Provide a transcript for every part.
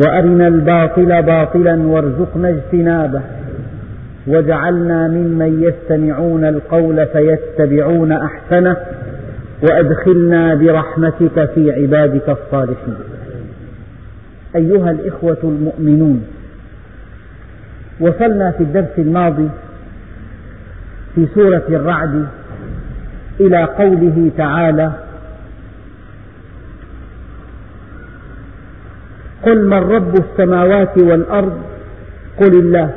وأرنا الباطل باطلا وارزقنا اجتنابه. واجعلنا ممن يستمعون القول فيتبعون أحسنه وأدخلنا برحمتك في عبادك الصالحين. أيها الإخوة المؤمنون وصلنا في الدرس الماضي في سورة الرعد إلى قوله تعالى قل من رب السماوات والأرض؟ قل الله.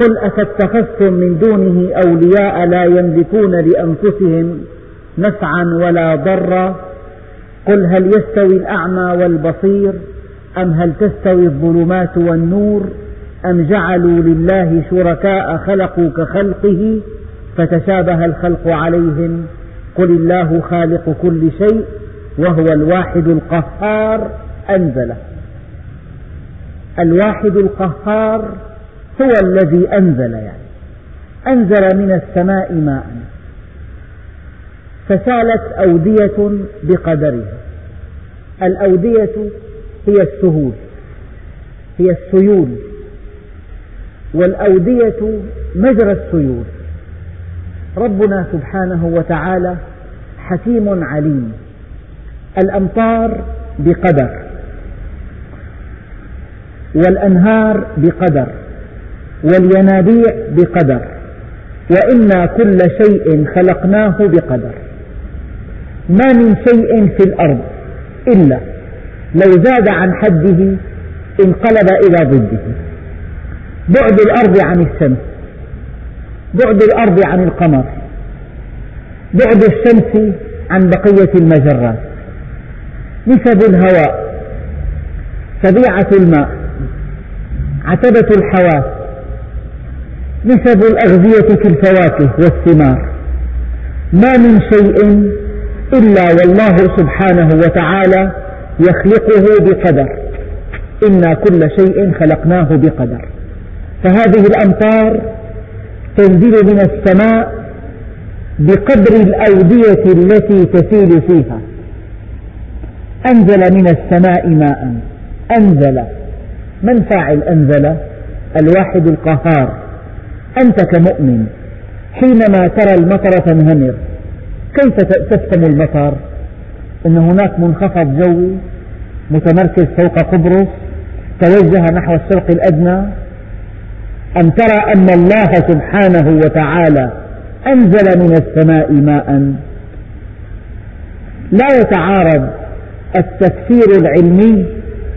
قل أفاتخذتم من دونه أولياء لا يملكون لأنفسهم نفعا ولا ضرا. قل هل يستوي الأعمى والبصير؟ أم هل تستوي الظلمات والنور؟ أم جعلوا لله شركاء خلقوا كخلقه فتشابه الخلق عليهم؟ قل الله خالق كل شيء وهو الواحد القهار. أنزله. الواحد القهار هو الذي أنزل يعني. أنزل من السماء ماء. فسالت أودية بقدرها. الأودية هي السهول هي السيول. والأودية مجرى السيول. ربنا سبحانه وتعالى حكيم عليم. الأمطار بقدر. والأنهار بقدر والينابيع بقدر وإنا كل شيء خلقناه بقدر. ما من شيء في الأرض إلا لو زاد عن حده انقلب إلى ضده. بعد الأرض عن الشمس بعد الأرض عن القمر بعد الشمس عن بقية المجرات. نسب الهواء سبيعة الماء عتبة الحواس نسب الأغذية في الفواكه والثمار. ما من شيء إلا والله سبحانه وتعالى يخلقه بقدر. إنا كل شيء خلقناه بقدر. فهذه الأمطار تنزل من السماء بقدر الأودية التي تسيل فيها. أنزل من السماء ماء. أنزل. من فاعل أنزل؟ الواحد القهار. أنت كمؤمن حينما ترى المطر تنهمر كيف تفهم المطر؟ أن هناك منخفض جوي متمركز فوق قبرص توجه نحو الشرق الأدنى. أن ترى أن الله سبحانه وتعالى أنزل من السماء ماء؟ لا يتعارض التفسير العلمي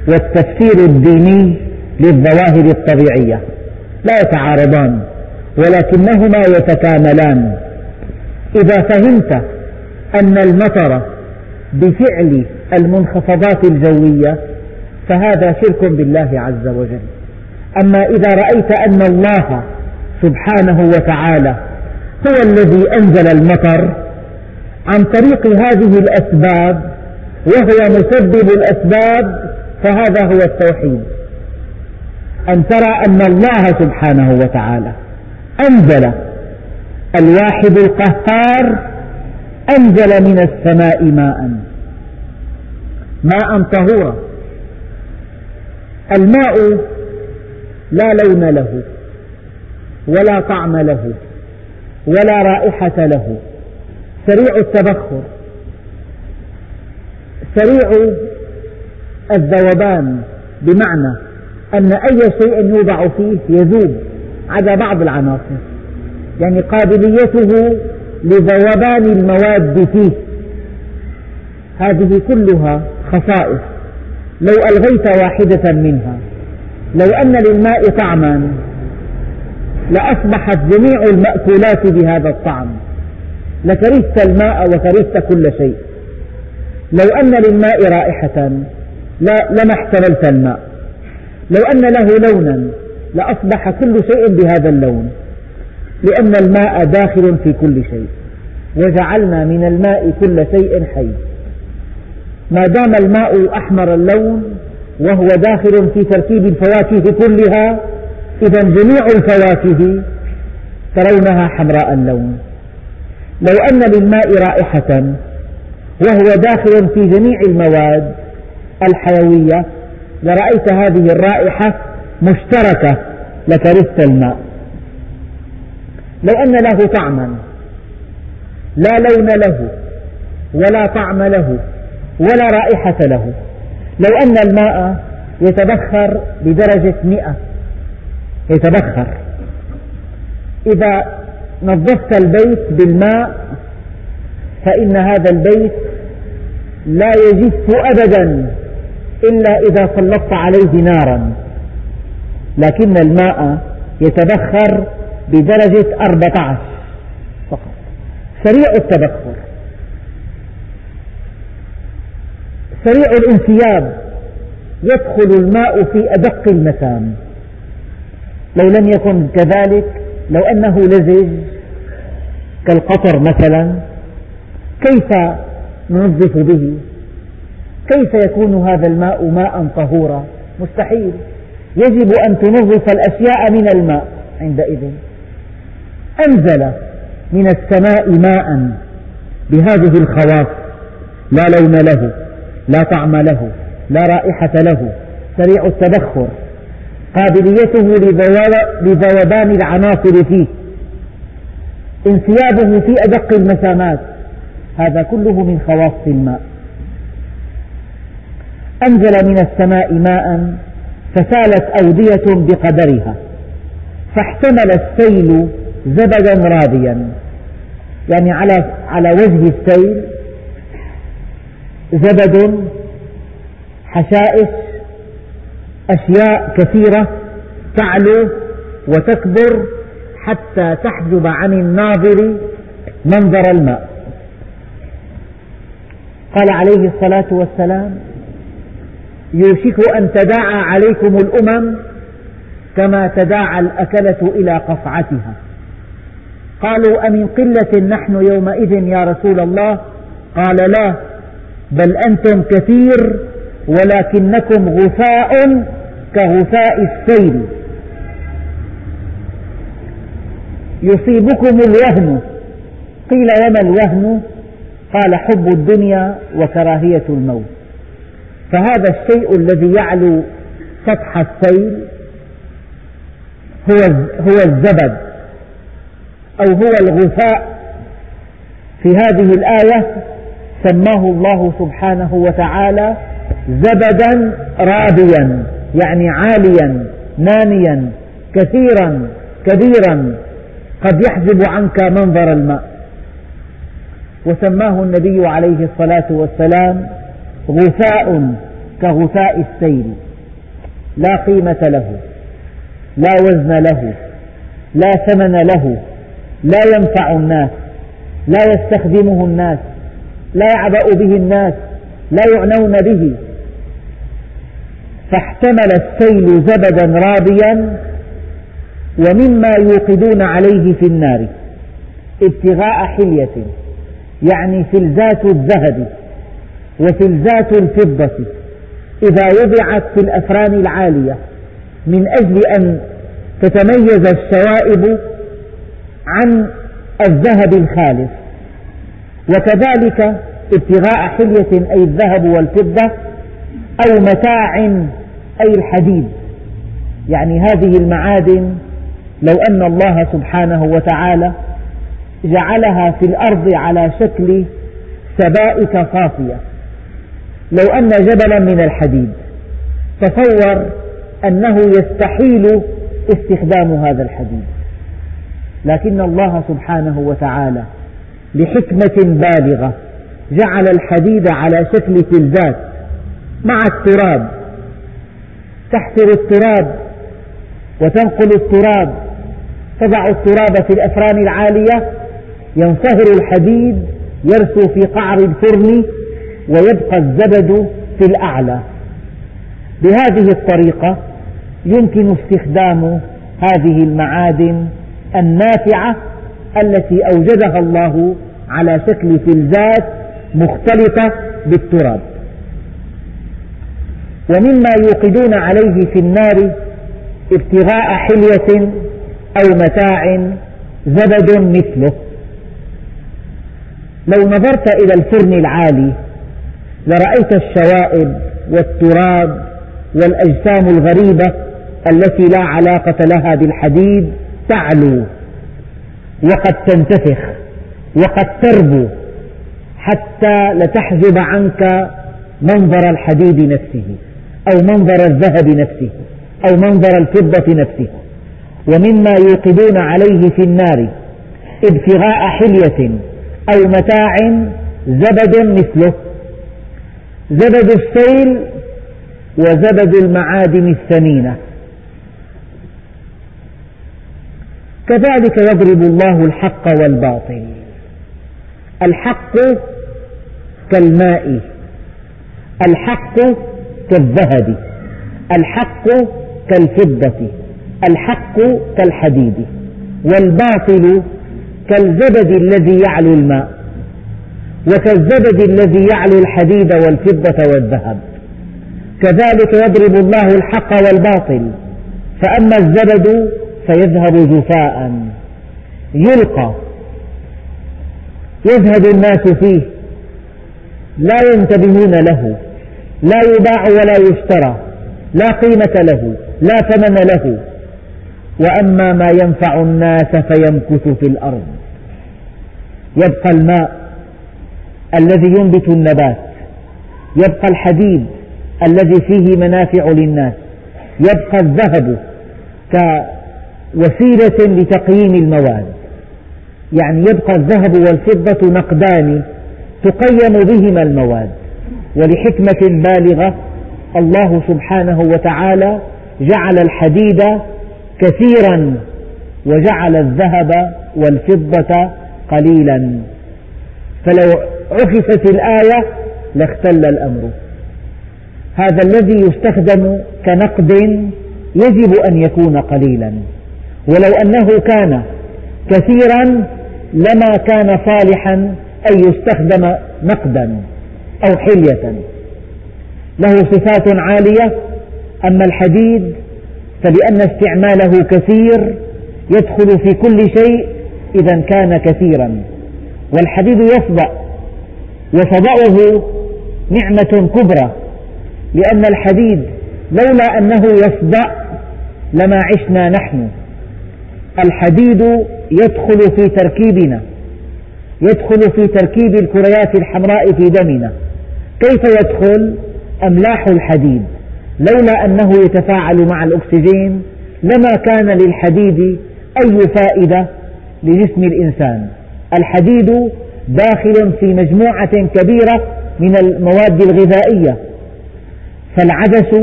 والتفسير الديني للظواهر الطبيعية. لا يتعارضان ولكنهما يتكاملان. إذا فهمت أن المطر بفعل المنخفضات الجوية فهذا شرك بالله عز وجل. أما إذا رأيت أن الله سبحانه وتعالى هو الذي أنزل المطر عن طريق هذه الأسباب وهو مسبب الأسباب فهذا هو التوحيد. أن ترى أن الله سبحانه وتعالى أنزل الواحد القهار أنزل من السماء ماء. ماء طهورا. الماء لا لون له ولا طعم له ولا رائحة له. سريع التبخر. سريع الذوبان بمعنى أن أي شيء يوضع فيه يذوب عدا بعض العناصر. يعني قابليته لذوبان المواد فيه. هذه كلها خصائص. لو ألغيت واحدة منها لو أن للماء طعما لأصبحت جميع المأكولات بهذا الطعم. لكرهت الماء وكرهت كل شيء. لو أن للماء رائحة لما احتملت الماء. لو أن له لونا لأصبح كل شيء بهذا اللون لأن الماء داخل في كل شيء وجعلنا من الماء كل شيء حي. ما دام الماء أحمر اللون وهو داخل في تركيب الفواكه كلها إذا جميع الفواكه ترونها حمراء اللون. لو أن للماء رائحة وهو داخل في جميع المواد الحيوية لرأيت هذه الرائحة مشتركة لكرهت الماء. لو أن له طعما لا لون له ولا طعم له ولا رائحة له. لو أن الماء يتبخر بدرجة مئة يتبخر. إذا نظفت البيت بالماء فإن هذا البيت لا يجف أبدا. إلا إذا سلطت عليه نارا. لكن الماء يتبخر بدرجة 14 فقط. سريع التبخر. سريع الانسياب. يدخل الماء في أدق المسام لو لم يكن كذلك لو أنه لزج كالقطر مثلا كيف ننظف به؟ كيف يكون هذا الماء ماء طهورا؟ مستحيل. يجب أن تنظف الأشياء من الماء. عندئذ. أنزل من السماء ماء بهذه الخواص. لا لون له لا طعم له لا رائحة له. سريع التبخر قابليته لذوبان العناصر فيه. انسيابه في أدق المسامات. هذا كله من خواص الماء. أنزل من السماء ماء فسالت أودية بقدرها فاحتمل السيل زبدا رابيا. يعني على على وجه السيل زبد حشائش أشياء كثيرة تعلو وتكبر حتى تحجب عن الناظر منظر الماء. قال عليه الصلاة والسلام يوشك أن تداعى عليكم الأمم كما تداعى الأكلة إلى قصعتها قالوا أمن قلة نحن يومئذ يا رسول الله؟ قال لا بل أنتم كثير ولكنكم غثاء كغثاء السيل. يصيبكم الوهن. قيل وما الوهن؟ قال حب الدنيا وكراهية الموت. فهذا الشيء الذي يعلو سطح السيل هو هو الزبد أو هو الغثاء في هذه الآية سماه الله سبحانه وتعالى زبدا رابيا يعني عاليا ناميا كثيرا كبيرا قد يحجب عنك منظر الماء. وسماه النبي عليه الصلاة والسلام غثاء كغثاء السيل لا قيمة له لا وزن له لا ثمن له لا ينفع الناس لا يستخدمه الناس لا يعبأ به الناس لا يعنون به. فاحتمل السيل زبدا رابيا ومما يوقدون عليه في النار ابتغاء حلية يعني فلذات الذهب. وفلذات الفضة إذا وضعت في الأفران العالية من أجل أن تتميز الشوائب عن الذهب الخالص. وكذلك ابتغاء حلية أي الذهب والفضة أو متاع أي الحديد. يعني هذه المعادن لو أن الله سبحانه وتعالى جعلها في الأرض على شكل سبائك صافية لو أن جبلا من الحديد. تصور أنه يستحيل استخدام هذا الحديد. لكن الله سبحانه وتعالى لحكمة بالغة جعل الحديد على شكل فلزات مع التراب. تحفر التراب وتنقل التراب. تضع التراب في الأفران العالية. ينصهر الحديد يرسو في قعر الفرن. ويبقى الزبد في الأعلى. بهذه الطريقة يمكن استخدام هذه المعادن النافعة التي أوجدها الله على شكل فلزات مختلطة بالتراب. ومما يوقدون عليه في النار ابتغاء حلية أو متاع زبد مثله. لو نظرت إلى الفرن العالي لرأيت الشوائب والتراب والأجسام الغريبة التي لا علاقة لها بالحديد تعلو وقد تنتفخ وقد تربو حتى لتحجب عنك منظر الحديد نفسه أو منظر الذهب نفسه أو منظر الفضة نفسه. ومما يوقدون عليه في النار ابتغاء حلية أو متاع زبد مثله. زبد السيل وزبد المعادن الثمينة. كذلك يضرب الله الحق والباطل. الحق كالماء الحق كالذهب الحق كالفضة الحق كالحديد والباطل كالزبد الذي يعلو الماء. وكالزبد الذي يعلو الحديد والفضة والذهب. كذلك يضرب الله الحق والباطل فأما الزبد فيذهب جفاء. يلقى يذهب الناس فيه لا ينتبهون له لا يباع ولا يشترى لا قيمة له لا ثمن له. وأما ما ينفع الناس فيمكث في الأرض. يبقى الماء. الذي ينبت النبات. يبقى الحديد الذي فيه منافع للناس. يبقى الذهب كوسيلة لتقييم المواد. يعني يبقى الذهب والفضة نقدان تقيم بهما المواد. ولحكمة بالغة الله سبحانه وتعالى جعل الحديد كثيرا وجعل الذهب والفضة قليلا. فلو عكست الآية لاختل الأمر. هذا الذي يستخدم كنقد يجب أن يكون قليلا. ولو أنه كان كثيرا لما كان صالحا أن يستخدم نقدا أو حلية. له صفات عالية أما الحديد فلأن استعماله كثير يدخل في كل شيء إذا كان كثيرا. والحديد يصدأ وصدأه نعمة كبرى لأن الحديد لولا أنه يصدأ لما عشنا نحن. الحديد يدخل في تركيبنا يدخل في تركيب الكريات الحمراء في دمنا. كيف يدخل؟ أملاح الحديد. لولا أنه يتفاعل مع الأكسجين لما كان للحديد أي فائدة لجسم الإنسان. الحديد داخل في مجموعة كبيرة من المواد الغذائية. فالعدس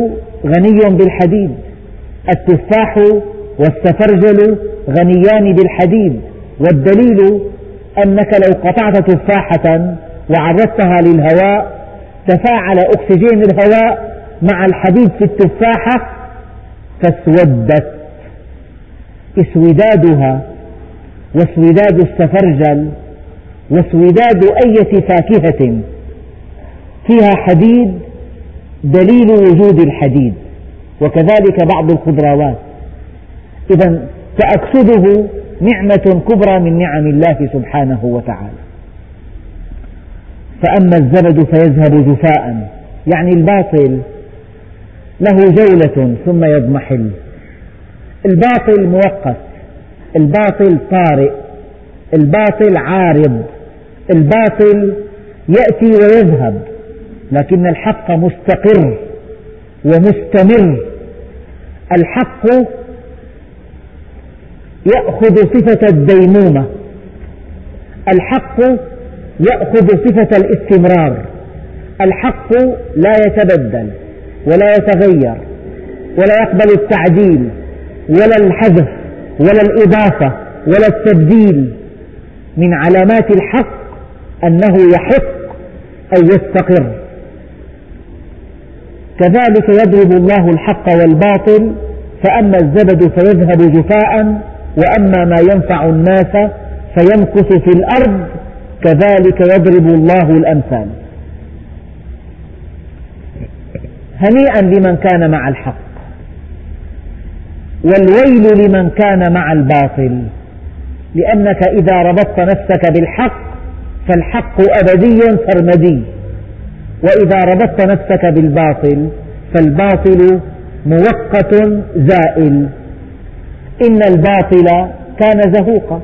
غني بالحديد التفاح والسفرجل غنيان بالحديد والدليل أنك لو قطعت تفاحة وعرضتها للهواء تفاعل أكسجين الهواء مع الحديد في التفاحة فاسودت إسودادها واسوداد السفرجل واسوداد أية فاكهة فيها حديد دليل وجود الحديد وكذلك بعض الخضروات. إذا تأكسده نعمة كبرى من نعم الله سبحانه وتعالى. فأما الزبد فيذهب جفاء يعني الباطل له جولة ثم يضمحل. الباطل مؤقت الباطل طارئ الباطل عارض. الباطل يأتي ويذهب لكن الحق مستقر ومستمر. الحق يأخذ صفة الديمومة. الحق يأخذ صفة الاستمرار. الحق لا يتبدل ولا يتغير ولا يقبل التعديل ولا الحذف ولا الإضافة ولا التبديل من علامات الحق أنه يحق أن يستقر. كذلك يضرب الله الحق والباطل فأما الزبد فيذهب جفاء وأما ما ينفع الناس فيمكث في الأرض كذلك يضرب الله الأمثال. هنيئا لمن كان مع الحق والويل لمن كان مع الباطل لأنك إذا ربطت نفسك بالحق فالحق أبدي سرمدي وإذا ربطت نفسك بالباطل فالباطل مؤقت زائل. إن الباطل كان زهوقا.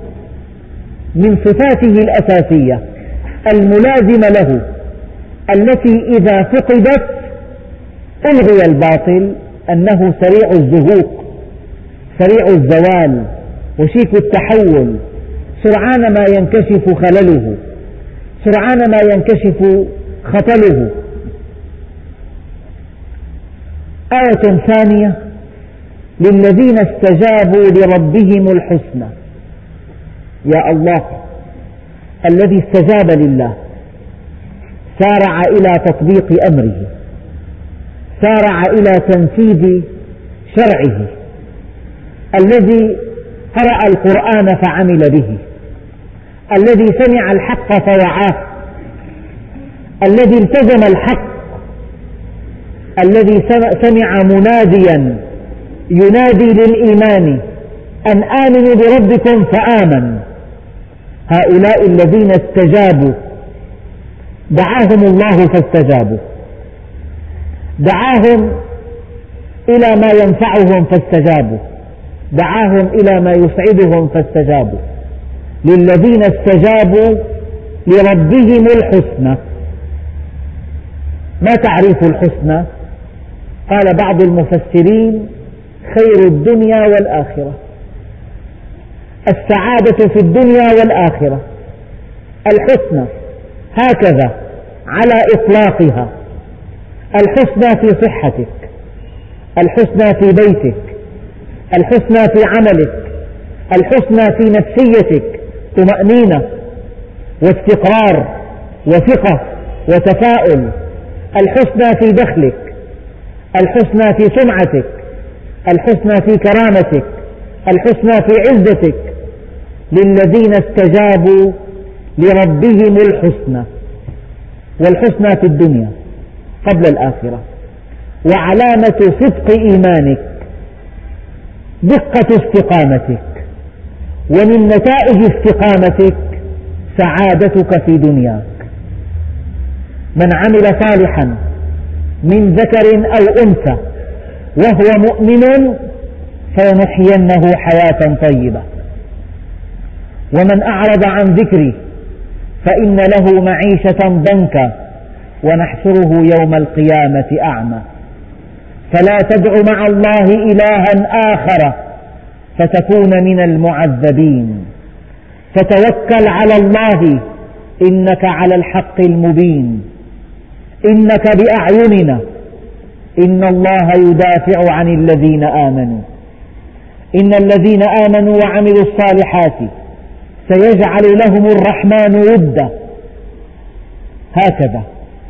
من صفاته الأساسية الملازمة له التي إذا فقدت ألغي الباطل أنه سريع الزهوق سريع الزوال وشيك التحول سرعان ما ينكشف خلله. سرعان ما ينكشف خطله. آية ثانية. للذين استجابوا لربهم الحسنى. يا الله الذي استجاب لله سارع إلى تطبيق أمره. سارع إلى تنفيذ شرعه. الذي قرأ القرآن فعمل به. الذي سمع الحق فوعاه. الذي التزم الحق. الذي سمع مناديا ينادي للإيمان أن آمنوا بربكم فآمن. هؤلاء الذين استجابوا. دعاهم الله فاستجابوا. دعاهم إلى ما ينفعهم فاستجابوا. دعاهم إلى ما يسعدهم فاستجابوا. للذين استجابوا لربهم الحسنى. ما تعريف الحسنى؟ قال بعض المفسرين خير الدنيا والآخرة. السعادة في الدنيا والآخرة. الحسنى هكذا على إطلاقها. الحسنى في صحتك. الحسنى في بيتك. الحسنى في عملك. الحسنى في نفسيتك. طمأنينة واستقرار وثقة وتفاؤل. الحسنى في دخلك الحسنى في سمعتك الحسنى في كرامتك الحسنى في عزتك. للذين استجابوا لربهم الحسنى والحسنى في الدنيا قبل الآخرة. وعلامة صدق إيمانك دقة استقامتك. ومن نتائج استقامتك سعادتك في دنياك. من عمل صالحا من ذكر أو أنثى وهو مؤمن فلنحيينه حياة طيبة. ومن أعرض عن ذكري فإن له معيشة ضنكا ونحشره يوم القيامة أعمى. فلا تدع مع الله إلها آخر فتكون من المعذبين. فتوكل على الله إنك على الحق المبين. إنك بأعيننا. إن الله يدافع عن الذين آمنوا. إن الذين آمنوا وعملوا الصالحات سيجعل لهم الرحمن ودا. هكذا.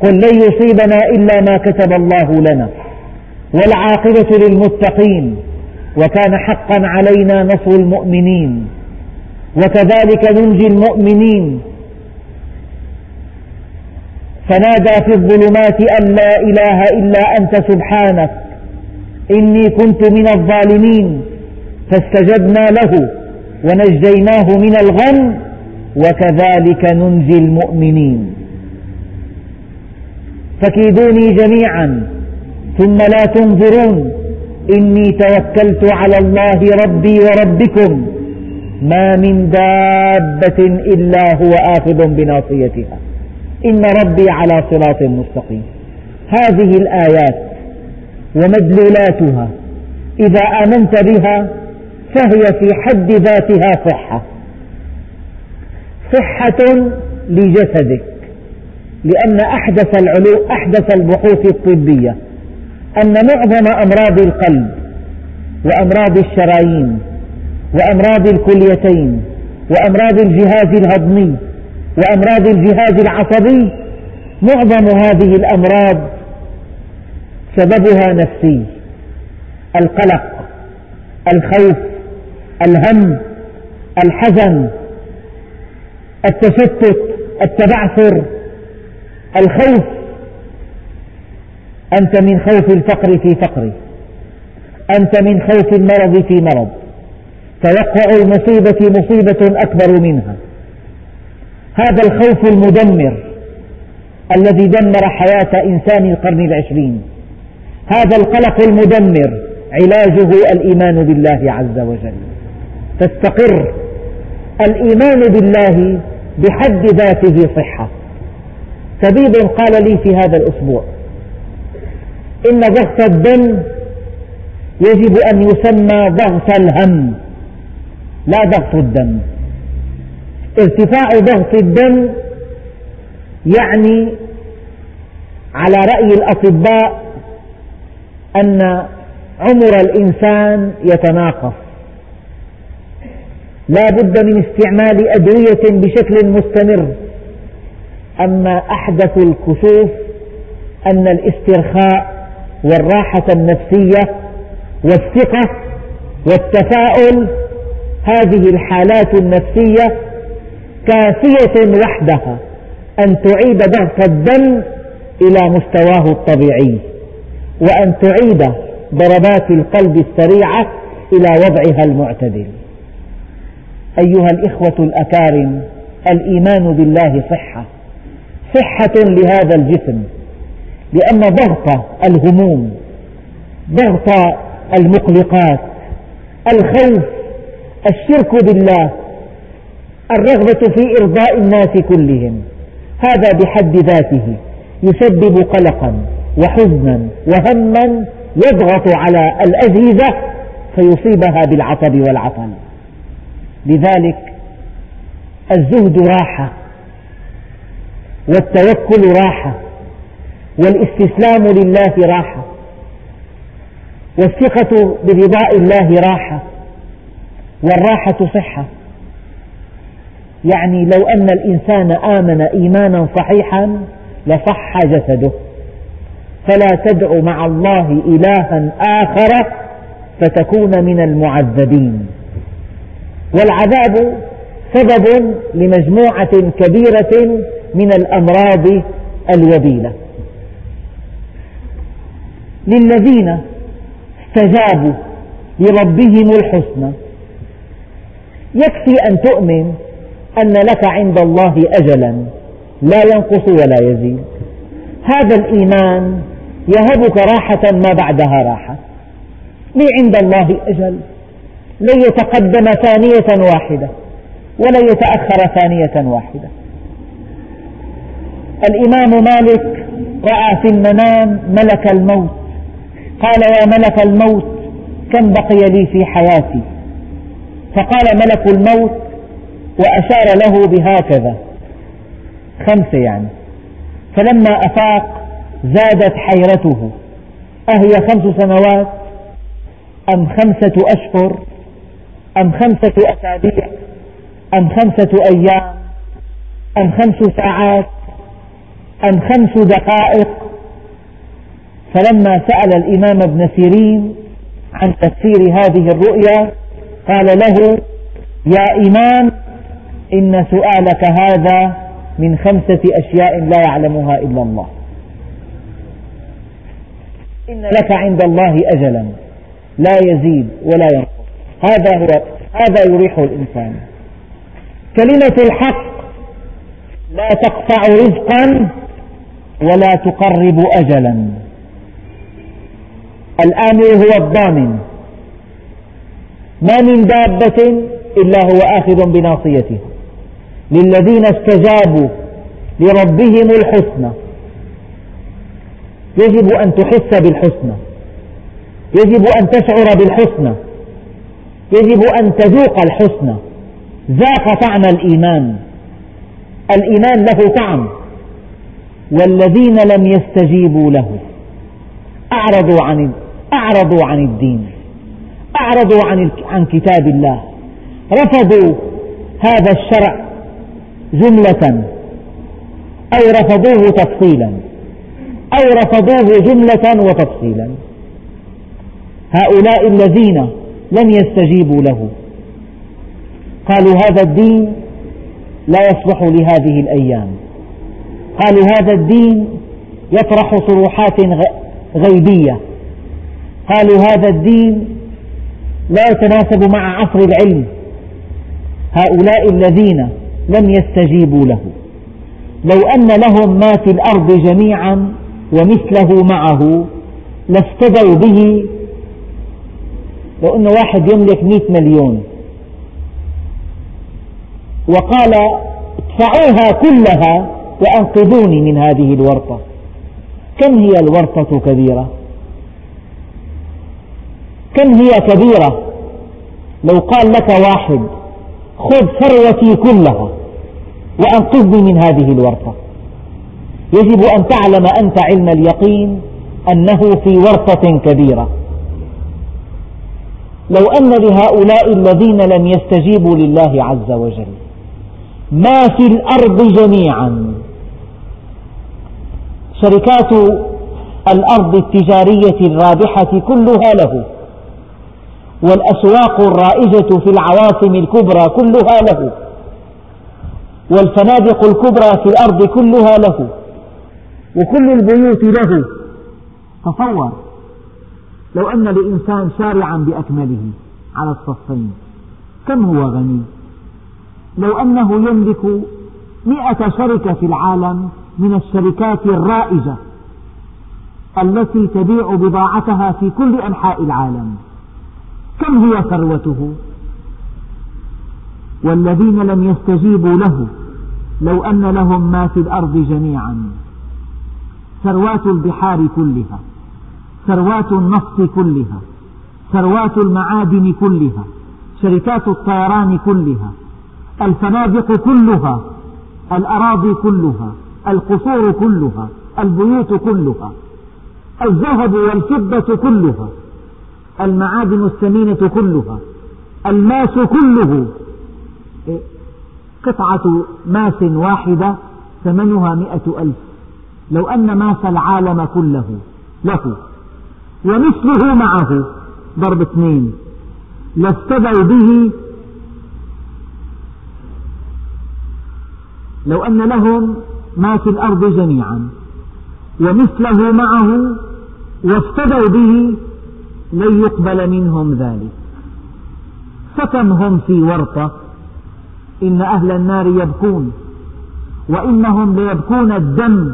قل لن يصيبنا إلا ما كتب الله لنا. والعاقبة للمتقين. وكان حقا علينا نصر المؤمنين. وكذلك ننجي المؤمنين. فنادى في الظلمات أن لا إله إلا أنت سبحانك. إني كنت من الظالمين. فاستجبنا له ونجيناه من الغم. وكذلك ننجي المؤمنين. فكيدوني جميعا. ثم لا تنظرون. إني توكلت على الله ربي وربكم. ما من دابة إلا هو آخذ بناصيتها. إن ربي على صراط مستقيم. هذه الآيات ومدلولاتها إذا آمنت بها فهي في حد ذاتها صحة. صحة لجسدك. لأن أحدث العلو أحدث البحوث الطبية. أن معظم أمراض القلب وأمراض الشرايين وأمراض الكليتين وأمراض الجهاز الهضمي وأمراض الجهاز العصبي معظم هذه الأمراض سببها نفسي. القلق الخوف الهم الحزن التشتت التبعثر الخوف أنت من خوف الفقر في فقر أنت من خوف المرض في مرض. توقع المصيبة مصيبة أكبر منها. هذا الخوف المدمر الذي دمر حياة إنسان القرن العشرين. هذا القلق المدمر علاجه الإيمان بالله عز وجل. تستقر الإيمان بالله بحد ذاته صحة. طبيب قال لي في هذا الأسبوع إن ضغط الدم يجب أن يسمى ضغط الهم لا ضغط الدم. ارتفاع ضغط الدم يعني على رأي الأطباء أن عمر الإنسان يتناقص. لا بد من استعمال أدوية بشكل مستمر. أما أحدث الكشوف أن الاسترخاء والراحة النفسية والثقة والتفاؤل هذه الحالات النفسية كافية وحدها أن تعيد ضغط الدم إلى مستواه الطبيعي وأن تعيد ضربات القلب السريعة إلى وضعها المعتدل. أيها الإخوة الأكارم الإيمان بالله صحة صحة لهذا الجسم. لأن ضغط الهموم ضغط المقلقات الخوف الشرك بالله الرغبة في إرضاء الناس كلهم هذا بحد ذاته يسبب قلقا وحزنا وهما يضغط على الأجهزة فيصيبها بالعطب والعطل. لذلك الزهد راحة والتوكل راحة والاستسلام لله راحة. والثقة برضاء الله راحة. والراحة صحة. يعني لو أن الإنسان آمن إيمانا صحيحا لصح جسده. فلا تدع مع الله إلها آخر فتكون من المعذبين. والعذاب سبب لمجموعة كبيرة من الأمراض الوبيلة. للذين استجابوا لربهم الحسنى. يكفي أن تؤمن أن لك عند الله أجلا لا ينقص ولا يزيد. هذا الإيمان يهبك راحة ما بعدها راحة. لي عند الله أجل. لن يتقدم ثانية واحدة ولا يتأخر ثانية واحدة. الإمام مالك رأى في المنام ملك الموت. قال يا ملك الموت كم بقي لي في حياتي؟ فقال ملك الموت وأشار له بهكذا. خمسة يعني. فلما أفاق زادت حيرته. أهي خمس سنوات؟ أم خمسة أشهر؟ أم خمسة أسابيع؟ أم خمسة أيام؟ أم خمس ساعات؟ أم خمس دقائق؟ فلما سأل الإمام ابن سيرين عن تفسير هذه الرؤيا قال له يا إمام إن سؤالك هذا من خمسة أشياء لا يعلمها إلا الله. إن لك عند الله أجلا لا يزيد ولا ينقص. هذا هو هذا يريح الإنسان. كلمة الحق لا تقطع رزقا ولا تقرب أجلا. الآمر هو الضامن. ما من دابة إلا هو آخذ بناصيتها للذين استجابوا لربهم الحسنى. يجب أن تحس بالحسنى. يجب أن تشعر بالحسنى. يجب أن تذوق الحسنى. ذاق طعم الإيمان. الإيمان له طعم. والذين لم يستجيبوا له. أعرضوا عن أعرضوا عن الدين أعرضوا عن عن كتاب الله رفضوا هذا الشرع جملة أو رفضوه تفصيلا أو رفضوه جملة وتفصيلا. هؤلاء الذين لم يستجيبوا له قالوا هذا الدين لا يصلح لهذه الأيام. قالوا هذا الدين يطرح طروحات غيبية. قالوا هذا الدين لا يتناسب مع عصر العلم. هؤلاء الذين لم يستجيبوا له. لو أن لهم ما في الأرض جميعا ومثله معه لافتدوا به. لو أن واحد يملك مئة مليون وقال ادفعوها كلها وأنقذوني من هذه الورطة. كم هي الورطة كبيرة؟ كم هي كبيرة؟ لو قال لك واحد خذ ثروتي كلها وأنقذني من هذه الورطة يجب أن تعلم أنت علم اليقين أنه في ورطة كبيرة. لو أن لهؤلاء الذين لم يستجيبوا لله عز وجل ما في الأرض جميعا. شركات الأرض التجارية الرابحة كلها له. والأسواق الرائجة في العواصم الكبرى كلها له والفنادق الكبرى في الأرض كلها له وكل البيوت له. تصور لو أن لإنسان شارعا بأكمله على الصفين كم هو غني؟ لو أنه يملك مئة شركة في العالم من الشركات الرائجة التي تبيع بضاعتها في كل أنحاء العالم. كم هي ثروته؟ والذين لم يستجيبوا له لو أن لهم ما في الأرض جميعا. ثروات البحار كلها ثروات النفط كلها ثروات المعادن كلها شركات الطيران كلها الفنادق كلها الأراضي كلها القصور كلها البيوت كلها الذهب والفضة كلها. المعادن الثمينة كلها الماس كله. قطعة ماس واحدة ثمنها مئة ألف. لو أن ماس العالم كله له ومثله معه ضرب اثنين لافتدوا به لو أن لهم ما في الأرض جميعا ومثله معه وافتدوا به لن يقبل منهم ذلك. فكم هم في ورطة؟ إن أهل النار يبكون وإنهم ليبكون الدم.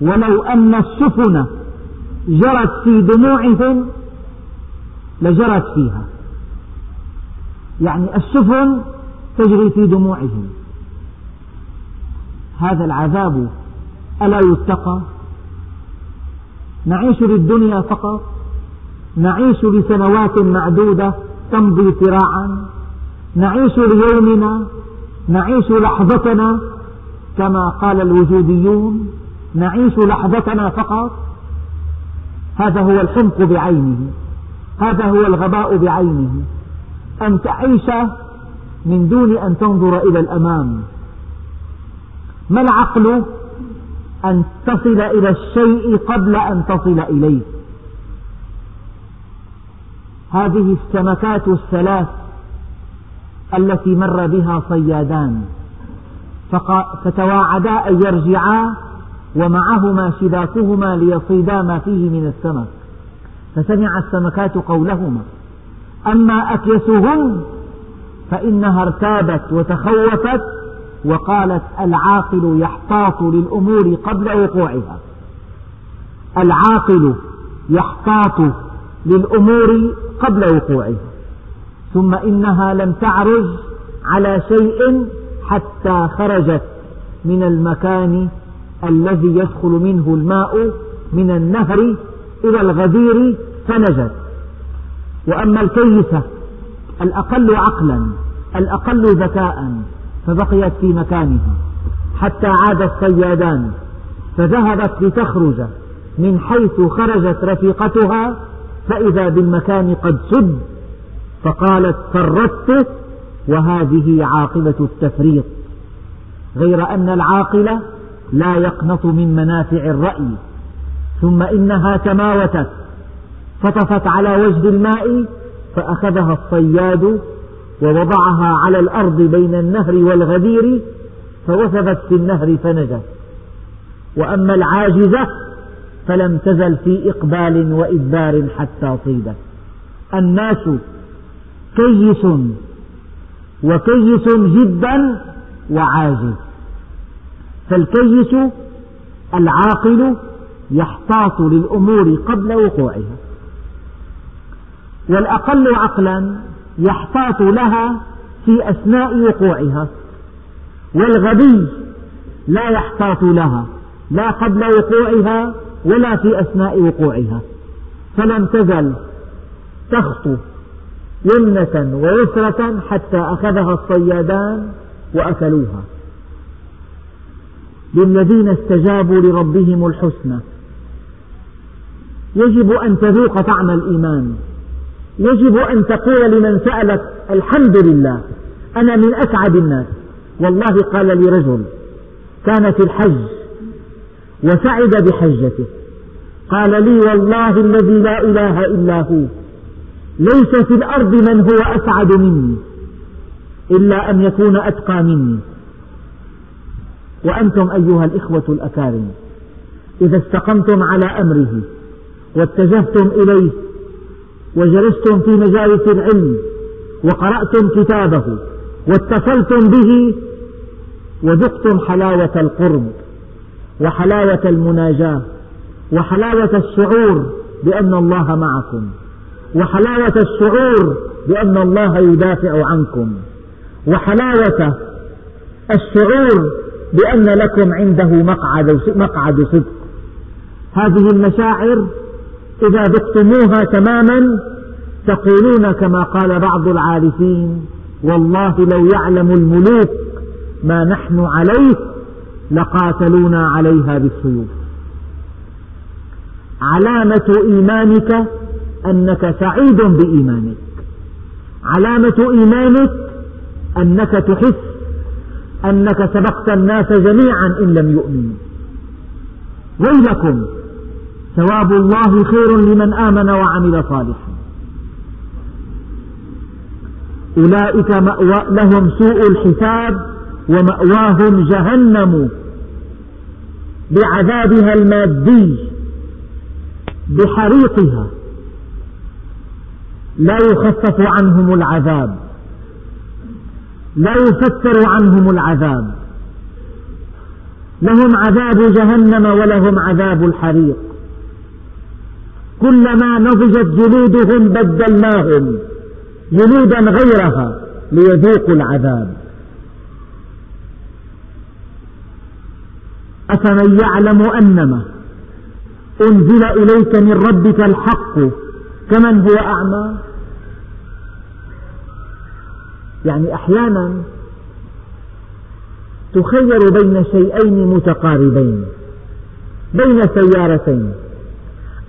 ولو أن السفن جرت في دموعهم لجرت فيها. يعني السفن تجري في دموعهم. هذا العذاب ألا يتقى؟ نعيش للدنيا فقط؟ نعيش لسنوات معدودة تمضي سراعا نعيش ليومنا. نعيش لحظتنا. كما قال الوجوديون نعيش لحظتنا فقط. هذا هو الحمق بعينه. هذا هو الغباء بعينه. أن تعيش من دون أن تنظر إلى الأمام. ما العقل أن تصل إلى الشيء قبل أن تصل إليه؟ هذه السمكات الثلاث التي مر بها صيادان. فتواعدا أن يرجعا ومعهما شباكهما ليصيدا ما فيه من السمك. فسمع السمكات قولهما. أما أكيسهن فإنها ارتابت وتخوفت وقالت العاقل يحتاط للأمور قبل وقوعها. العاقل يحتاط للأمور قبل وقوعها. ثم إنها لم تعرج على شيء حتى خرجت من المكان الذي يدخل منه الماء من النهر إلى الغدير فنجت. وأما الكيسة الأقل عقلا الأقل ذكاء فبقيت في مكانها. حتى عاد الصيادان فذهبت لتخرج من حيث خرجت رفيقتها فإذا بالمكان قد سد فقالت فردت وهذه عاقبة التفريط. غير أن العاقل لا يقنط من منافع الرأي ثم إنها تماوتت. فطفت على وجه الماء فأخذها الصياد ووضعها على الأرض بين النهر والغدير فوثبت في النهر فنجت. وأما العاجزة فلم تزل في إقبال وإدبار حتى صيدت الناس كيس وكيس جدا وعاجز. فالكيس العاقل يحتاط للأمور قبل وقوعها. والأقل عقلا يحتاط لها في أثناء وقوعها. والغبي لا يحتاط لها لا قبل وقوعها ولا في أثناء وقوعها. فلم تزل تخطو يمنة ويسرة حتى أخذها الصيادان وأكلوها. للذين استجابوا لربهم الحسنى. يجب أن تذوق طعم الإيمان. يجب أن تقول لمن سألك الحمد لله أنا من أسعد الناس. والله قال لي رجل كان في الحج وسعد بحجته. قال لي والله الذي لا إله إلا هو. ليس في الأرض من هو أسعد مني إلا أن يكون أتقى مني. وأنتم أيها الإخوة الأكارم إذا استقمتم على أمره واتجهتم إليه وجلستم في مجالس العلم وقرأتم كتابه واتصلتم به وذقتم حلاوة القرب. وحلاوة المناجاة وحلاوة الشعور بأن الله معكم وحلاوة الشعور بأن الله يدافع عنكم وحلاوة الشعور بأن لكم عنده مقعد, مقعد صدق. هذه المشاعر إذا ذقتموها تماما تقولون كما قال بعض العارفين والله لو يعلم الملوك ما نحن عليه لقاتلونا عليها بالسيوف. علامة إيمانك أنك سعيد بإيمانك. علامة إيمانك أنك تحس أنك سبقت الناس جميعا إن لم يؤمنوا. ويلكم ثواب الله خير لمن آمن وعمل صالحا. أولئك مأوى لهم سوء الحساب ومأواهم جهنم بعذابها المادي بحريقها. لا يخفف عنهم العذاب. لا يفتر عنهم العذاب. لهم عذاب جهنم ولهم عذاب الحريق. كلما نضجت جلودهم بدلناهم جلودا غيرها ليذوقوا العذاب. أفمن يعلم أنما أنزل إليك من ربك الحق كمن هو أعمى؟ يعني أحيانا تخير بين شيئين متقاربين بين سيارتين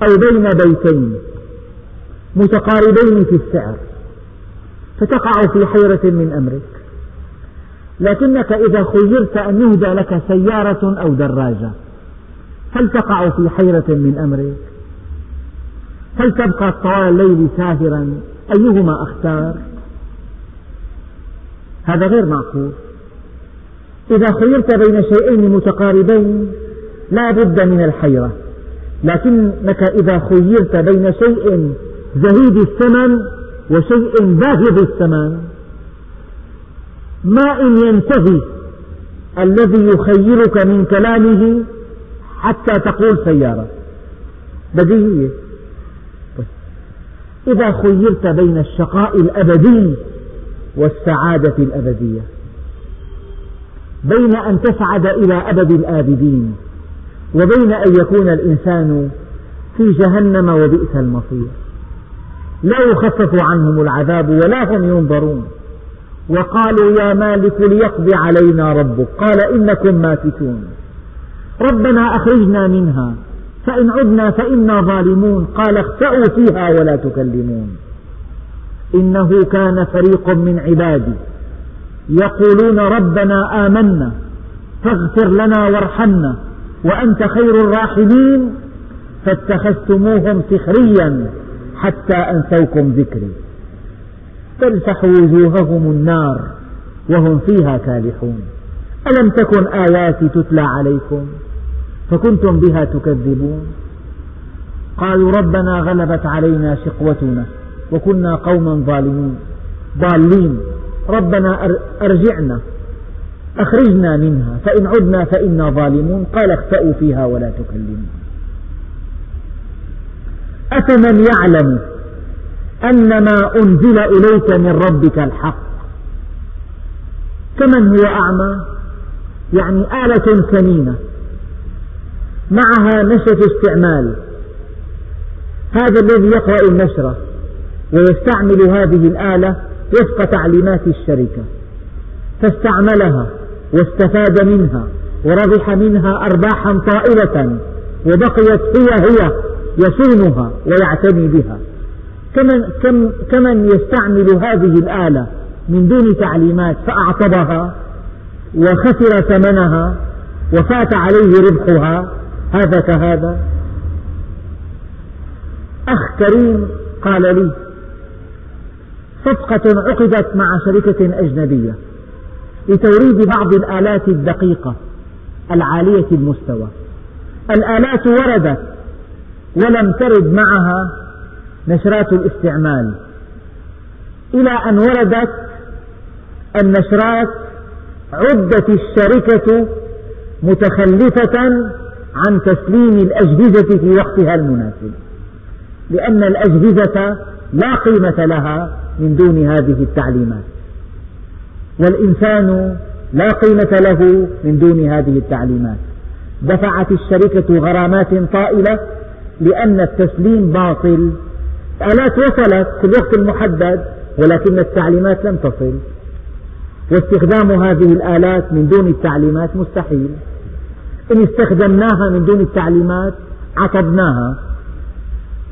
أو بين بيتين متقاربين في السعر فتقع في حيرة من أمرك. لكنك إذا خيرت أن يهدى لك سيارة أو دراجة. هل تقع في حيرة من أمرك. هل تبقى طوال الليل ساهرا. أيهما أختار؟ هذا غير معقول. إذا خيرت بين شيئين متقاربين لا بد من الحيرة. لكنك إذا خيرت بين شيء زهيد الثمن وشيء باهظ الثمن. ما إن ينتهي الذي يخيرك من كلامه حتى تقول سيارة. بديهية طيب. إذا خيرت بين الشقاء الأبدي والسعادة الأبدية. بين أن تسعد إلى أبد الآبدين وبين أن يكون الإنسان في جهنم وبئس المصير. لا يخفف عنهم العذاب ولا هم ينظرون. وقالوا يا مالك ليقضي علينا ربك. قال إنكم ماكثون ربنا أخرجنا منها. فإن عدنا فإنا ظالمون. قال اخسأوا فيها ولا تكلمون. إنه كان فريق من عبادي. يقولون ربنا آمنا. فاغفر لنا وارحمنا. وأنت خير الراحمين. فاتخذتموهم سخريا حتى أنسوكم ذكري. تلفح وجوههم النار وهم فيها كالحون. ألم تكن آياتي تتلى عليكم فكنتم بها تكذبون؟ قالوا ربنا غلبت علينا شقوتنا وكنا قوما ظالمين ضالين. ربنا أرجعنا. أخرجنا منها. فإن عدنا فإنا ظالمون. قال اخسأوا فيها ولا تكلمون. أفمن يعلم أن ما أنزل إليك من ربك الحق. كمن هو أعمى؟ يعني آلة ثمينة معها نشرة استعمال. هذا الذي يقرأ النشرة ويستعمل هذه الآلة وفق تعليمات الشركة. فاستعملها واستفاد منها وربح منها أرباحا طائلة وبقيت هي هي يصونها ويعتني بها. كمن, كم كمن يستعمل هذه الآلة من دون تعليمات فأعطبها وخسر ثمنها وفات عليه ربحها هذا كهذا؟ أخ كريم قال لي صفقة عقدت مع شركة أجنبية لتوريد بعض الآلات الدقيقة العالية المستوى. الآلات وردت ولم ترد معها نشرات الاستعمال. إلى أن وردت النشرات عدت الشركة متخلفة عن تسليم الأجهزة في وقتها المناسب لأن الأجهزة لا قيمة لها من دون هذه التعليمات والإنسان لا قيمة له من دون هذه التعليمات. دفعت الشركة غرامات طائلة لأن التسليم باطل الآلات وصلت في الوقت المحدد ولكن التعليمات لم تصل. واستخدام هذه الآلات من دون التعليمات مستحيل. إن استخدمناها من دون التعليمات عطبناها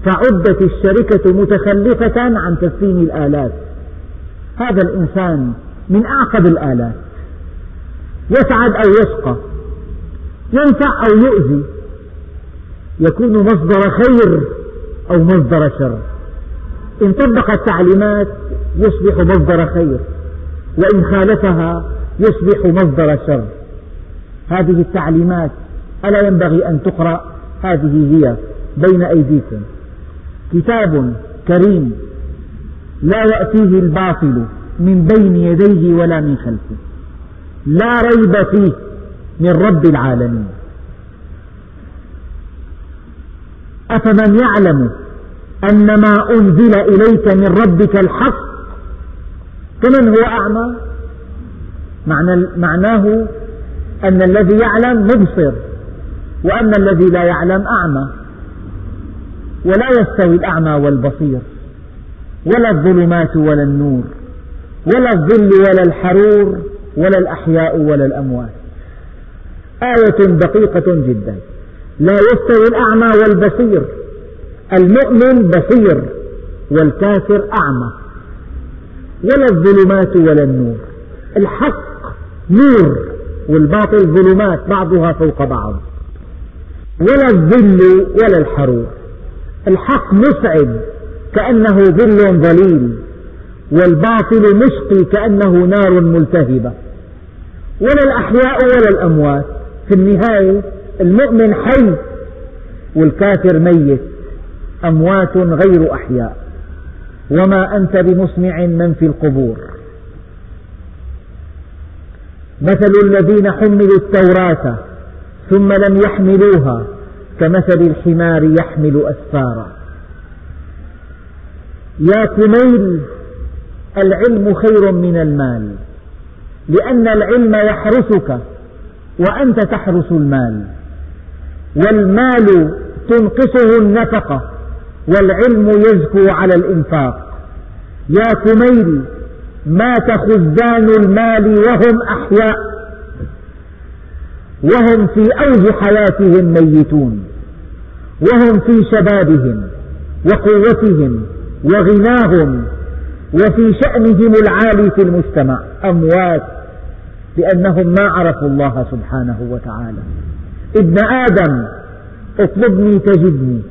فعدت الشركة متخلفة عن تسليم الآلات. هذا الإنسان من أعقد الآلات. يسعد أو يشقى. ينفع أو يؤذي. يكون مصدر خير أو مصدر شر. إن طبق التعليمات يصبح مصدر خير وإن خالفها يصبح مصدر شر. هذه التعليمات ألا ينبغي أن تقرأ هذه هي بين أيديكم. كتاب كريم لا يأتيه الباطل من بين يديه ولا من خلفه. لا ريب فيه من رب العالمين. أفمن يعلم أن ما أنزل إليك من ربك الحق كمن هو أعمى؟ معناه أن الذي يعلم مبصر وأن الذي لا يعلم أعمى. ولا يستوي الأعمى والبصير ولا الظلمات ولا النور ولا الظل ولا الحرور ولا الأحياء ولا الأموات. آية دقيقة جدا. لا يستوي الأعمى والبصير. المؤمن بصير والكافر أعمى. ولا الظلمات ولا النور. الحق نور والباطل ظلمات بعضها فوق بعض. ولا الظل ولا الحرور. الحق مسعد كأنه ظل ظليل والباطل مشقي كأنه نار ملتهبة. ولا الأحياء ولا الأموات. في النهاية المؤمن حي والكافر ميت. أموات غير أحياء. وما أنت بمسمع من في القبور. مثل الذين حملوا التوراة ثم لم يحملوها كمثل الحمار يحمل أسفارا. يا كميل العلم خير من المال لأن العلم يحرسك وأنت تحرس المال. والمال تنقصه النفقة. والعلم يزكو على الإنفاق. يا كميل مات خزان المال وهم أحياء؟ وهم في أوج حياتهم ميتون. وهم في شبابهم وقوتهم وغناهم. وفي شأنهم العالي في المجتمع. أموات لأنهم ما عرفوا الله سبحانه وتعالى. ابن آدم اطلبني تجدني.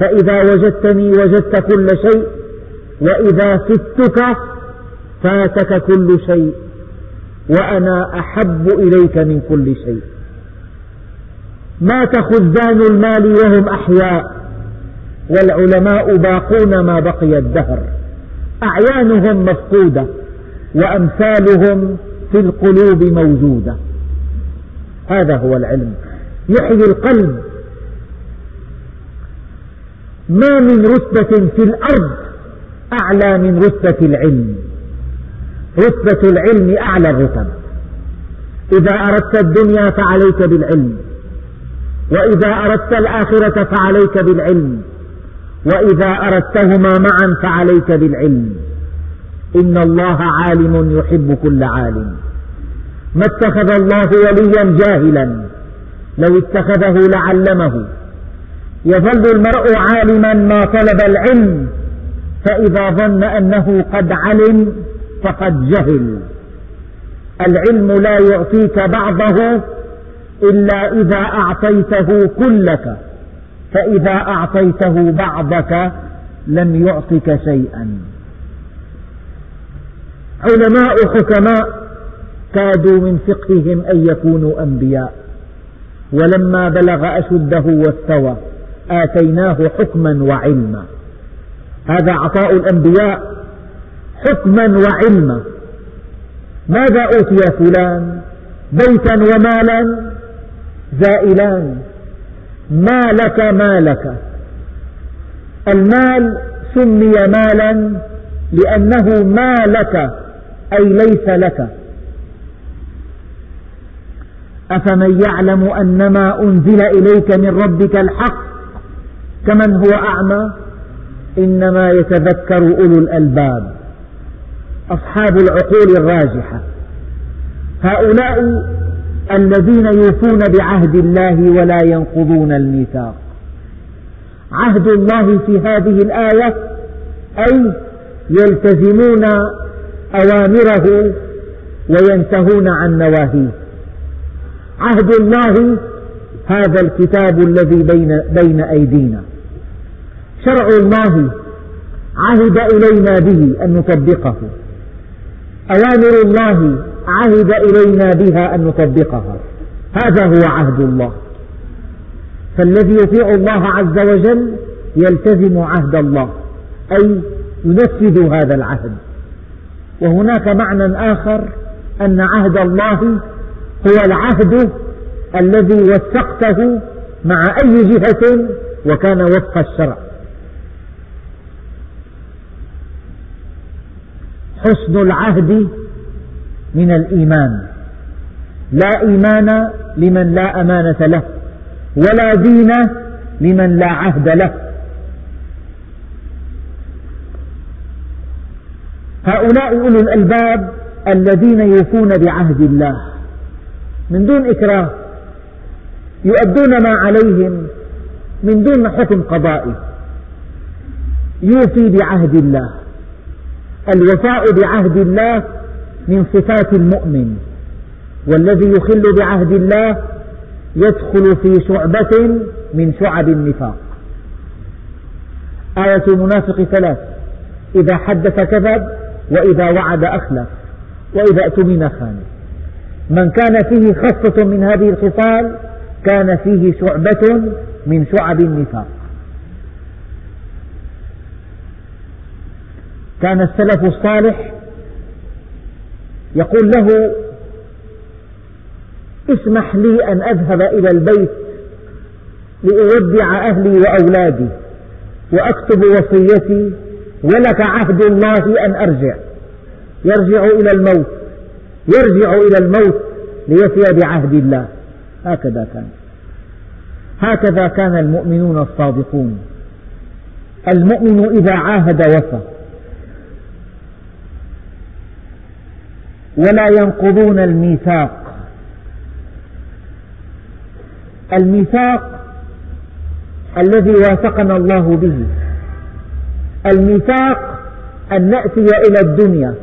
فإذا وجدتني وجدت كل شيء وإذا فتك فاتك كل شيء وأنا أحب إليك من كل شيء. مات خزان المال وهم أحياء والعلماء باقون ما بقي الدهر. أعيانهم مفقودة وأمثالهم في القلوب موجودة. هذا هو العلم. يحيي القلب ما من رتبة في الأرض أعلى من رتبة العلم. رتبة العلم أعلى الرتب. إذا أردت الدنيا فعليك بالعلم. وإذا أردت الآخرة فعليك بالعلم. وإذا أردتهما معا فعليك بالعلم. إن الله عالم يحب كل عالم. ما اتخذ الله وليا جاهلا. لو اتخذه لعلمه. يظل المرء عالما ما طلب العلم فإذا ظن أنه قد علم فقد جهل. العلم لا يعطيك بعضه إلا إذا أعطيته كلك فإذا أعطيته بعضك لم يعطك شيئا. علماء حكماء كادوا من فقههم أن يكونوا أنبياء ولما بلغ أشده واستوى. آتيناه حكما وعلما. هذا عطاء الأنبياء حكما وعلما. ماذا أوتي فلان؟ بيتا ومالا؟ زائلان. ما لك ما لك. المال سمي مالا لأنه ما لك أي ليس لك. أفمن يعلم أن ما أنزل إليك من ربك الحق كمن هو أعمى إنما يتذكر أولو الألباب أصحاب العقول الراجحة. هؤلاء الذين يوفون بعهد الله ولا ينقضون الميثاق. عهد الله في هذه الآية أي يلتزمون أوامره وينتهون عن نواهيه. عهد الله هذا الكتاب الذي بين, بين أيدينا. شرع الله عهد إلينا به أن نطبقه. أوامر الله عهد إلينا بها أن نطبقها. هذا هو عهد الله. فالذي يطيع الله عز وجل يلتزم عهد الله أي ينفذ هذا العهد. وهناك معنى آخر أن عهد الله هو العهد الذي وثقته مع أي جهة وكان وفق الشرع. حسن العهد من الإيمان. لا إيمان لمن لا أمانة له ولا دين لمن لا عهد له. هؤلاء أولو الألباب الذين يوفون بعهد الله. من دون إكراه يؤدون ما عليهم من دون حكم قضائي يوفي بعهد الله. الوفاء بعهد الله من صفات المؤمن والذي يخل بعهد الله يدخل في شعبة من شعب النفاق. آية المنافق ثلاث إذا حدث كذب وإذا وعد أخلف وإذا اؤتمن خان. من كان فيه خصة من هذه الخصال كان فيه شعبة من شعب النفاق. كان السلف الصالح يقول له اسمح لي أن أذهب إلى البيت لأودع أهلي وأولادي وأكتب وصيتي ولك عهد الله أن أرجع. يرجع إلى الموت يرجع إلى الموت ليفي بعهد الله. هكذا كان. هكذا كان المؤمنون الصادقون. المؤمن إذا عاهد وفى. ولا ينقضون الميثاق. الميثاق الذي واثقنا الله به. الميثاق أن نأتي إلى الدنيا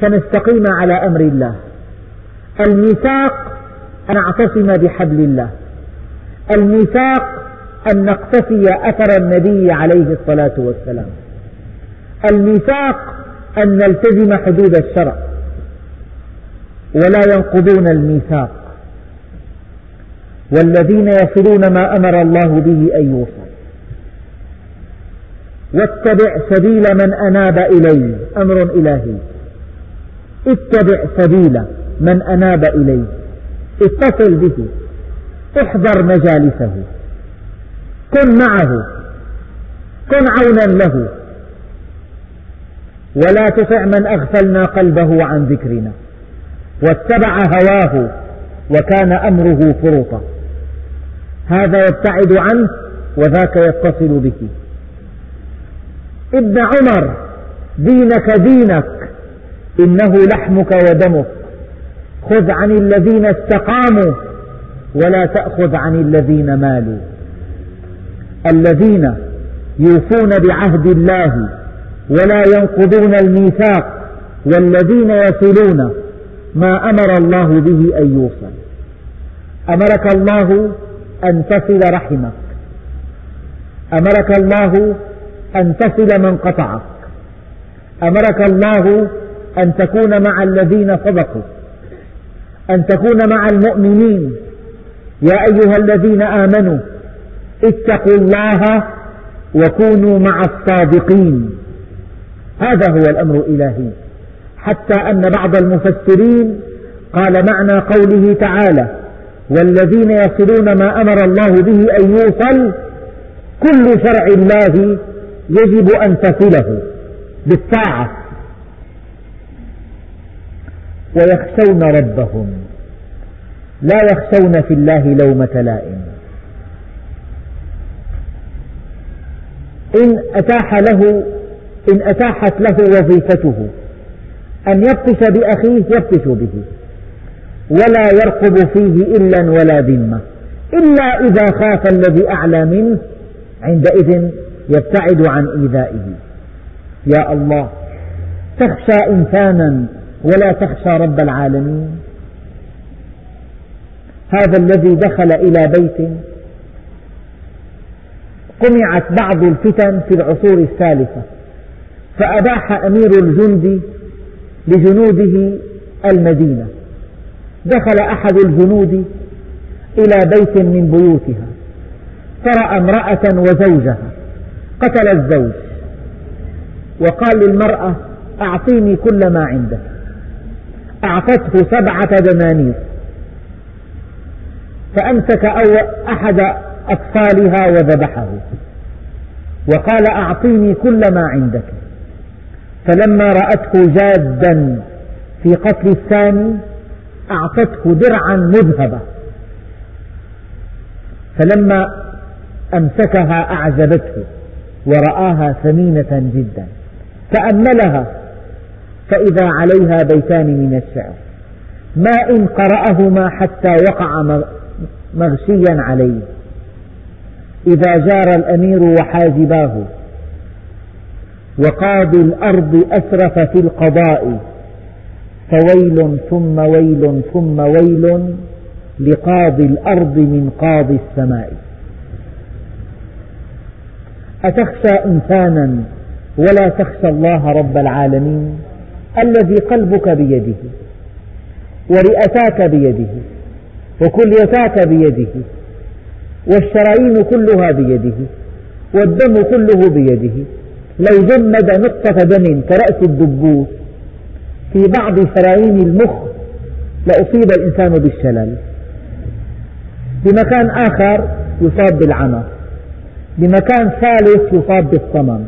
فنستقيم على أمر الله. الميثاق أن أعتصم بحبل الله. الميثاق أن نقتفي أثر النبي عليه الصلاة والسلام. الميثاق أن نلتزم حدود الشرع. ولا ينقضون الميثاق والذين يصلون ما أمر الله به أن يوصل. واتبع سبيل من أناب إلي أمر إلهي. اتبع سبيل من أناب إلي. اتصل به. احضر مجالسه. كن معه. كن عونا له. ولا تطع من أغفلنا قلبه عن ذكرنا. واتبع هواه وكان أمره فرطا هذا يبتعد عنه وذاك يتصل به. ابن عمر دينك دينك إنه لحمك ودمك. خذ عن الذين استقاموا ولا تأخذ عن الذين مالوا. الذين يوفون بعهد الله ولا ينقضون الميثاق والذين يصلون ما أمر الله به أن يوصل. أمرك الله أن تصل رحمك. أمرك الله أن تصل من قطعك. أمرك الله أن تكون مع الذين صدقوا. أن تكون مع المؤمنين. يا أيها الذين آمنوا اتقوا الله وكونوا مع الصادقين. هذا هو الأمر الإلهي حتى أن بعض المفسرين قال معنى قوله تعالى والذين يصلون ما أمر الله به أن يوصل كل شرع الله يجب أن تصله بالطاعة. ويخشون ربهم لا يخشون في الله لومة لائم. إن أتاح له إن أتاحت له وظيفته. أن يبطش بأخيه يبطش به. ولا يرقب فيه إلا ولا ذمة. إلا إذا خاف الذي أعلى منه عندئذ يبتعد عن إيذائه. يا الله تخشى إنسانا ولا تخشى رب العالمين. هذا الذي دخل إلى بيت قمعت بعض الفتن في العصور الثالثة. فأباح أمير الجند لجنوده المدينة. دخل أحد الجنود إلى بيت من بيوتها فرأى امرأة وزوجها قتل الزوج وقال للمرأة أعطيني كل ما عندك. أعطته سبعة دنانير. فأمسك أحد أطفالها وذبحه وقال أعطيني كل ما عندك. فلما رأته جادا في قتل الثاني أعطته درعا مذهبة فلما أمسكها أعجبته ورآها ثمينة جدا. تأملها فإذا عليها بيتان من الشعر. ما إن قرأهما حتى وقع مغشيا عليه. إذا جار الأمير وحاجباه وقاضي الأرض أسرف في القضاء. فويل ثم ويل ثم ويل لقاضي الأرض من قاضي السماء. أتخشى إنسانا ولا تخشى الله رب العالمين الذي قلبك بيده ورئتاك بيده وكليتاك بيده والشرايين كلها بيده والدم كله بيده لو جمد نقطة دم كرأس الدبوس في بعض شرايين المخ لأصيب الإنسان بالشلل. بمكان آخر يصاب بالعمى. بمكان ثالث يصاب بالصمم.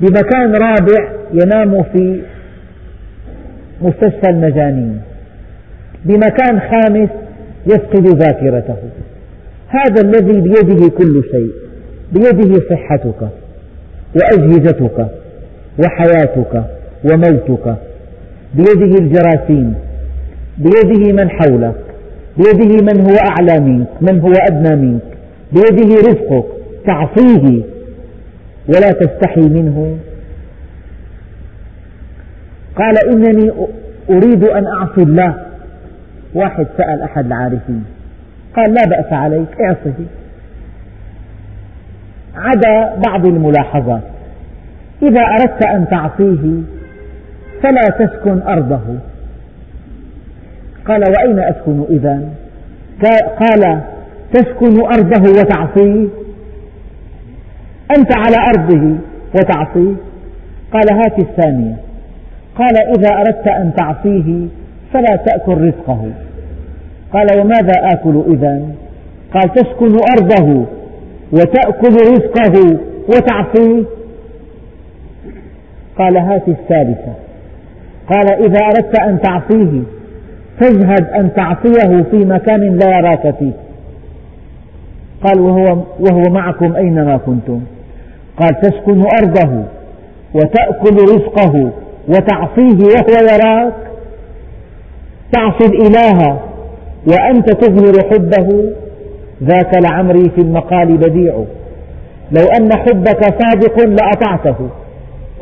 بمكان رابع ينام في مستشفى المجانين. بمكان خامس يفقد ذاكرته. هذا الذي بيده كل شيء. بيده صحتك. وأجهزتك وحياتك وموتك. بيده الجراثيم بيده من حولك بيده من هو أعلى منك من هو أدنى منك. بيده رزقك تعصيه. ولا تستحي منه. قال إنني أريد أن أعصي الله. واحد سأل أحد العارفين. قال لا بأس عليك اعصه عدا بعض الملاحظات. إذا أردت أن تعصيه فلا تسكن أرضه. قال وأين أسكن إذا؟ قال تسكن أرضه وتعصيه. أنت على أرضه وتعصيه. قال هات الثانية. قال إذا أردت أن تعصيه فلا تأكل رزقه. قال وماذا آكل إذا؟ قال تسكن أرضه وتأكل رزقه وتعصيه. قال هات الثالثة. قال إذا أردت أن تعصيه تزهد أن تعصيه في مكان لا يراك فيه. قال وهو, وهو معكم أينما كنتم. قال تسكن أرضه وتأكل رزقه وتعصيه وهو يراك. تعصي الإله وأنت تظهر حبه. ذاك لعمري في المقال بديع. لو أن حبك صادق لأطعته.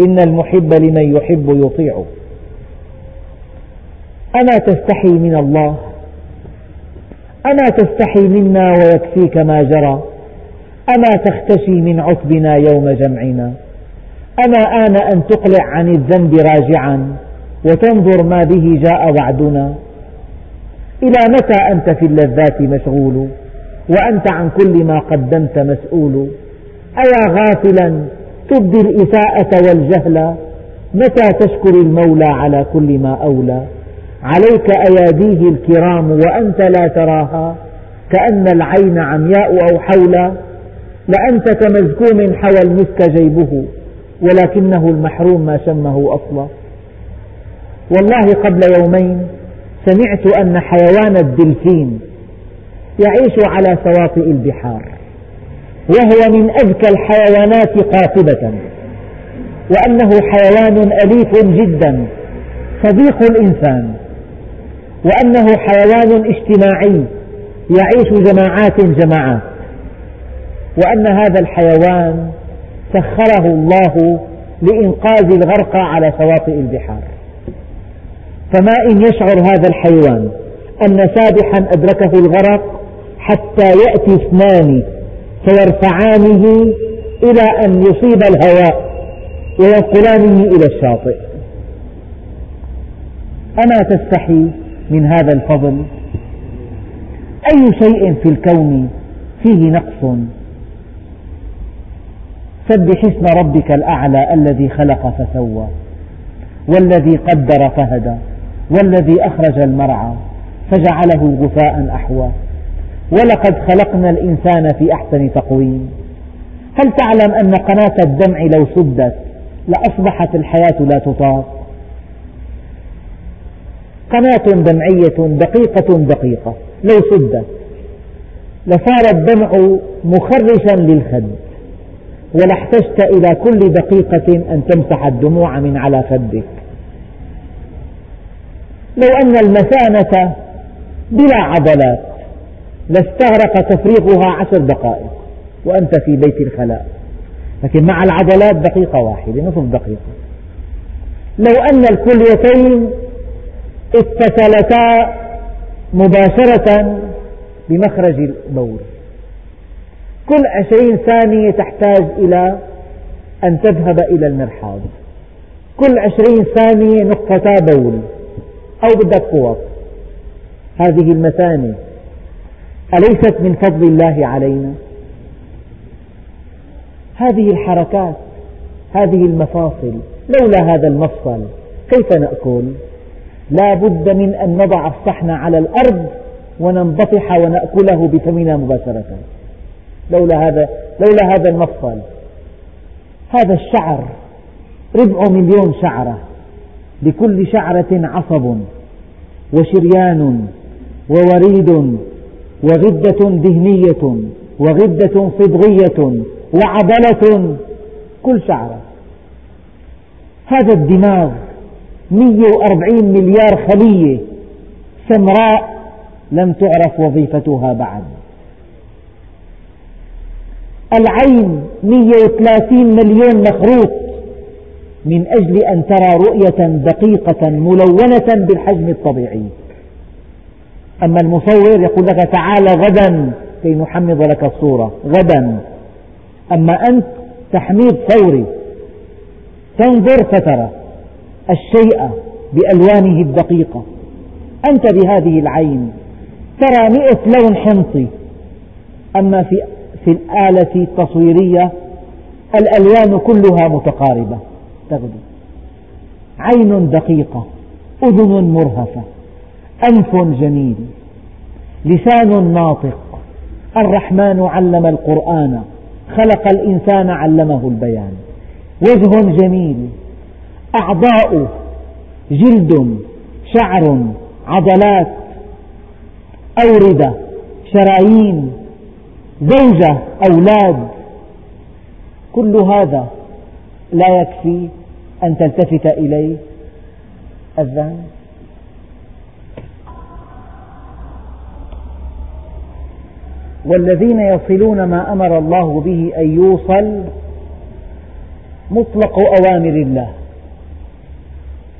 إن المحب لمن يحب يطيع. أما تستحي من الله؟ أما تستحي منا ويكفيك ما جرى؟ أما تختشي من عتبنا يوم جمعنا؟ أما آن أن تقلع عن الذنب راجعا وتنظر ما به جاء وعدنا؟ إلى متى أنت في اللذات مشغول؟ وأنت عن كل ما قدمت مسؤول. أيا غافلا تبدي الإساءة والجهل. متى تشكر المولى على كل ما أولى؟ عليك أياديه الكرام وأنت لا تراها. كأن العين عمياء أو حولا. لأنت كمزكوم حوى المسك جيبه ولكنه المحروم ما شمه أصلا. والله قبل يومين سمعت أن حيوان الدلفين يعيش على شواطئ البحار وهو من أذكى الحيوانات قاطبة وأنه حيوان أليف جدا صديق الإنسان وأنه حيوان اجتماعي يعيش جماعات جماعات وأن هذا الحيوان سخره الله لإنقاذ الغرق على شواطئ البحار. فما إن يشعر هذا الحيوان أن سابحا أدركه الغرق حتى يأتي اثنان فيرفعانه إلى أن يصيب الهواء وينقلانه إلى الشاطئ. أما تستحي من هذا الفضل؟ أي شيء في الكون فيه نقص؟ سبح اسم ربك الأعلى الذي خلق فسوى والذي قدر فهدى والذي أخرج المرعى فجعله غثاء أحوى. ولقد خلقنا الإنسان في أحسن تقويم. هل تعلم أن قناة الدمع لو سدت لأصبحت الحياة لا تطاق؟ قناة دمعية دقيقة دقيقة لو سدت لصار الدمع مخرشا للخد ولاحتجت إلى كل دقيقة أن تمسح الدموع من على خدك. لو أن المثانة بلا عضلات لاستغرق تفريغها عشر دقائق وأنت في بيت الخلاء. لكن مع العضلات دقيقة واحدة نصف دقيقة. لو أن الكليتين اتصلتا مباشرة بمخرج البول. كل عشرين ثانية تحتاج إلى أن تذهب إلى المرحاض. كل عشرين ثانية نقطتا بول أو بدك قوة. هذه المثانة أليست من فضل الله علينا؟ هذه الحركات هذه المفاصل لولا هذا المفصل كيف نأكل؟ لا بد من أن نضع الصحن على الأرض وننبطح ونأكله بفمنا مباشرة. لولا هذا, لولا هذا المفصل. هذا الشعر ربع مليون شعرة لكل شعرة عصب وشريان ووريد وغدة دهنية وغدة صبغية وعضلة كل شعرة. هذا الدماغ 140 مليار خلية سمراء لم تعرف وظيفتها بعد. العين 130 مليون مخروط من أجل أن ترى رؤية دقيقة ملونة بالحجم الطبيعي. أما المصور يقول لك تعال غدا كي نحمض لك الصورة غدا. أما أنت تحميض فوري تنظر فترى الشيء بألوانه الدقيقة. أنت بهذه العين ترى مئة لون حمصي أما في, في الآلة التصويرية الألوان كلها متقاربة تغدو. عين دقيقة أذن مرهفة. أنف جميل لسان ناطق. الرحمن علم القرآن خلق الإنسان علمه البيان. وجه جميل أعضاء جلد شعر عضلات أوردة شرايين زوجة أولاد. كل هذا لا يكفي أن تلتفت إليه. الذهن والذين يصلون ما أمر الله به أن يوصل مطلق أوامر الله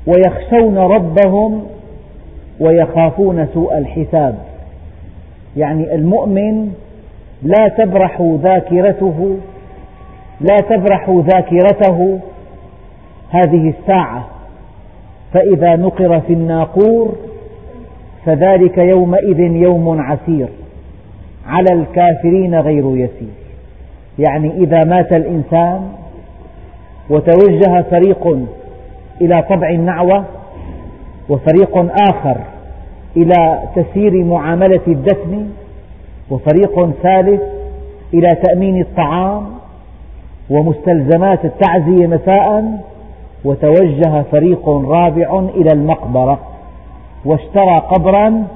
ويخشون ربهم ويخافون سوء الحساب. يعني المؤمن لا تبرح ذاكرته لا تبرح ذاكرته هذه الساعة فإذا نقر في الناقور فذلك يومئذ يوم عسير. على الكافرين غير يسير. يعني إذا مات الإنسان وتوجه فريق إلى طبع النعوة وفريق آخر إلى تسيير معاملة الدفن وفريق ثالث إلى تأمين الطعام ومستلزمات التعزية مساء وتوجه فريق رابع إلى المقبرة واشترى قبرا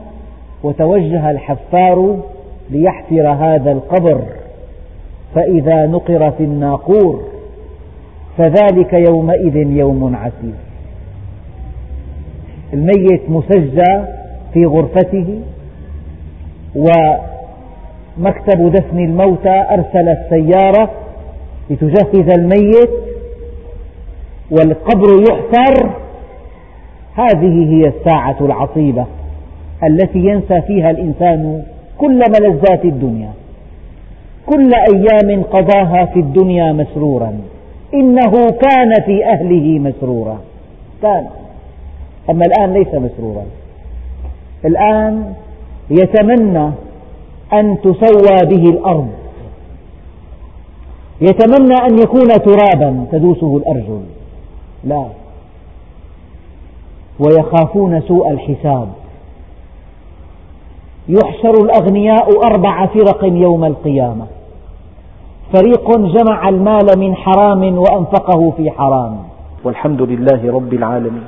وتوجه الحفار ليحفر هذا القبر فإذا نقر في الناقور فذلك يومئذ يوم عسير. الميت مسجى في غرفته ومكتب دفن الموتى أرسل السيارة لتجهز الميت والقبر يحفر. هذه هي الساعة العصيبة التي ينسى فيها الإنسان كل ملذات الدنيا. كل أيام قضاها في الدنيا مسرورا. إنه كان في أهله مسرورا. كان. أما الآن ليس مسرورا. الآن يتمنى أن تسوى به الأرض. يتمنى أن يكون ترابا تدوسه الأرجل. لا. ويخافون سوء الحساب. يحشر الأغنياء أربع فرق يوم القيامة. فريق جمع المال من حرام وأنفقه في حرام. والحمد لله رب العالمين.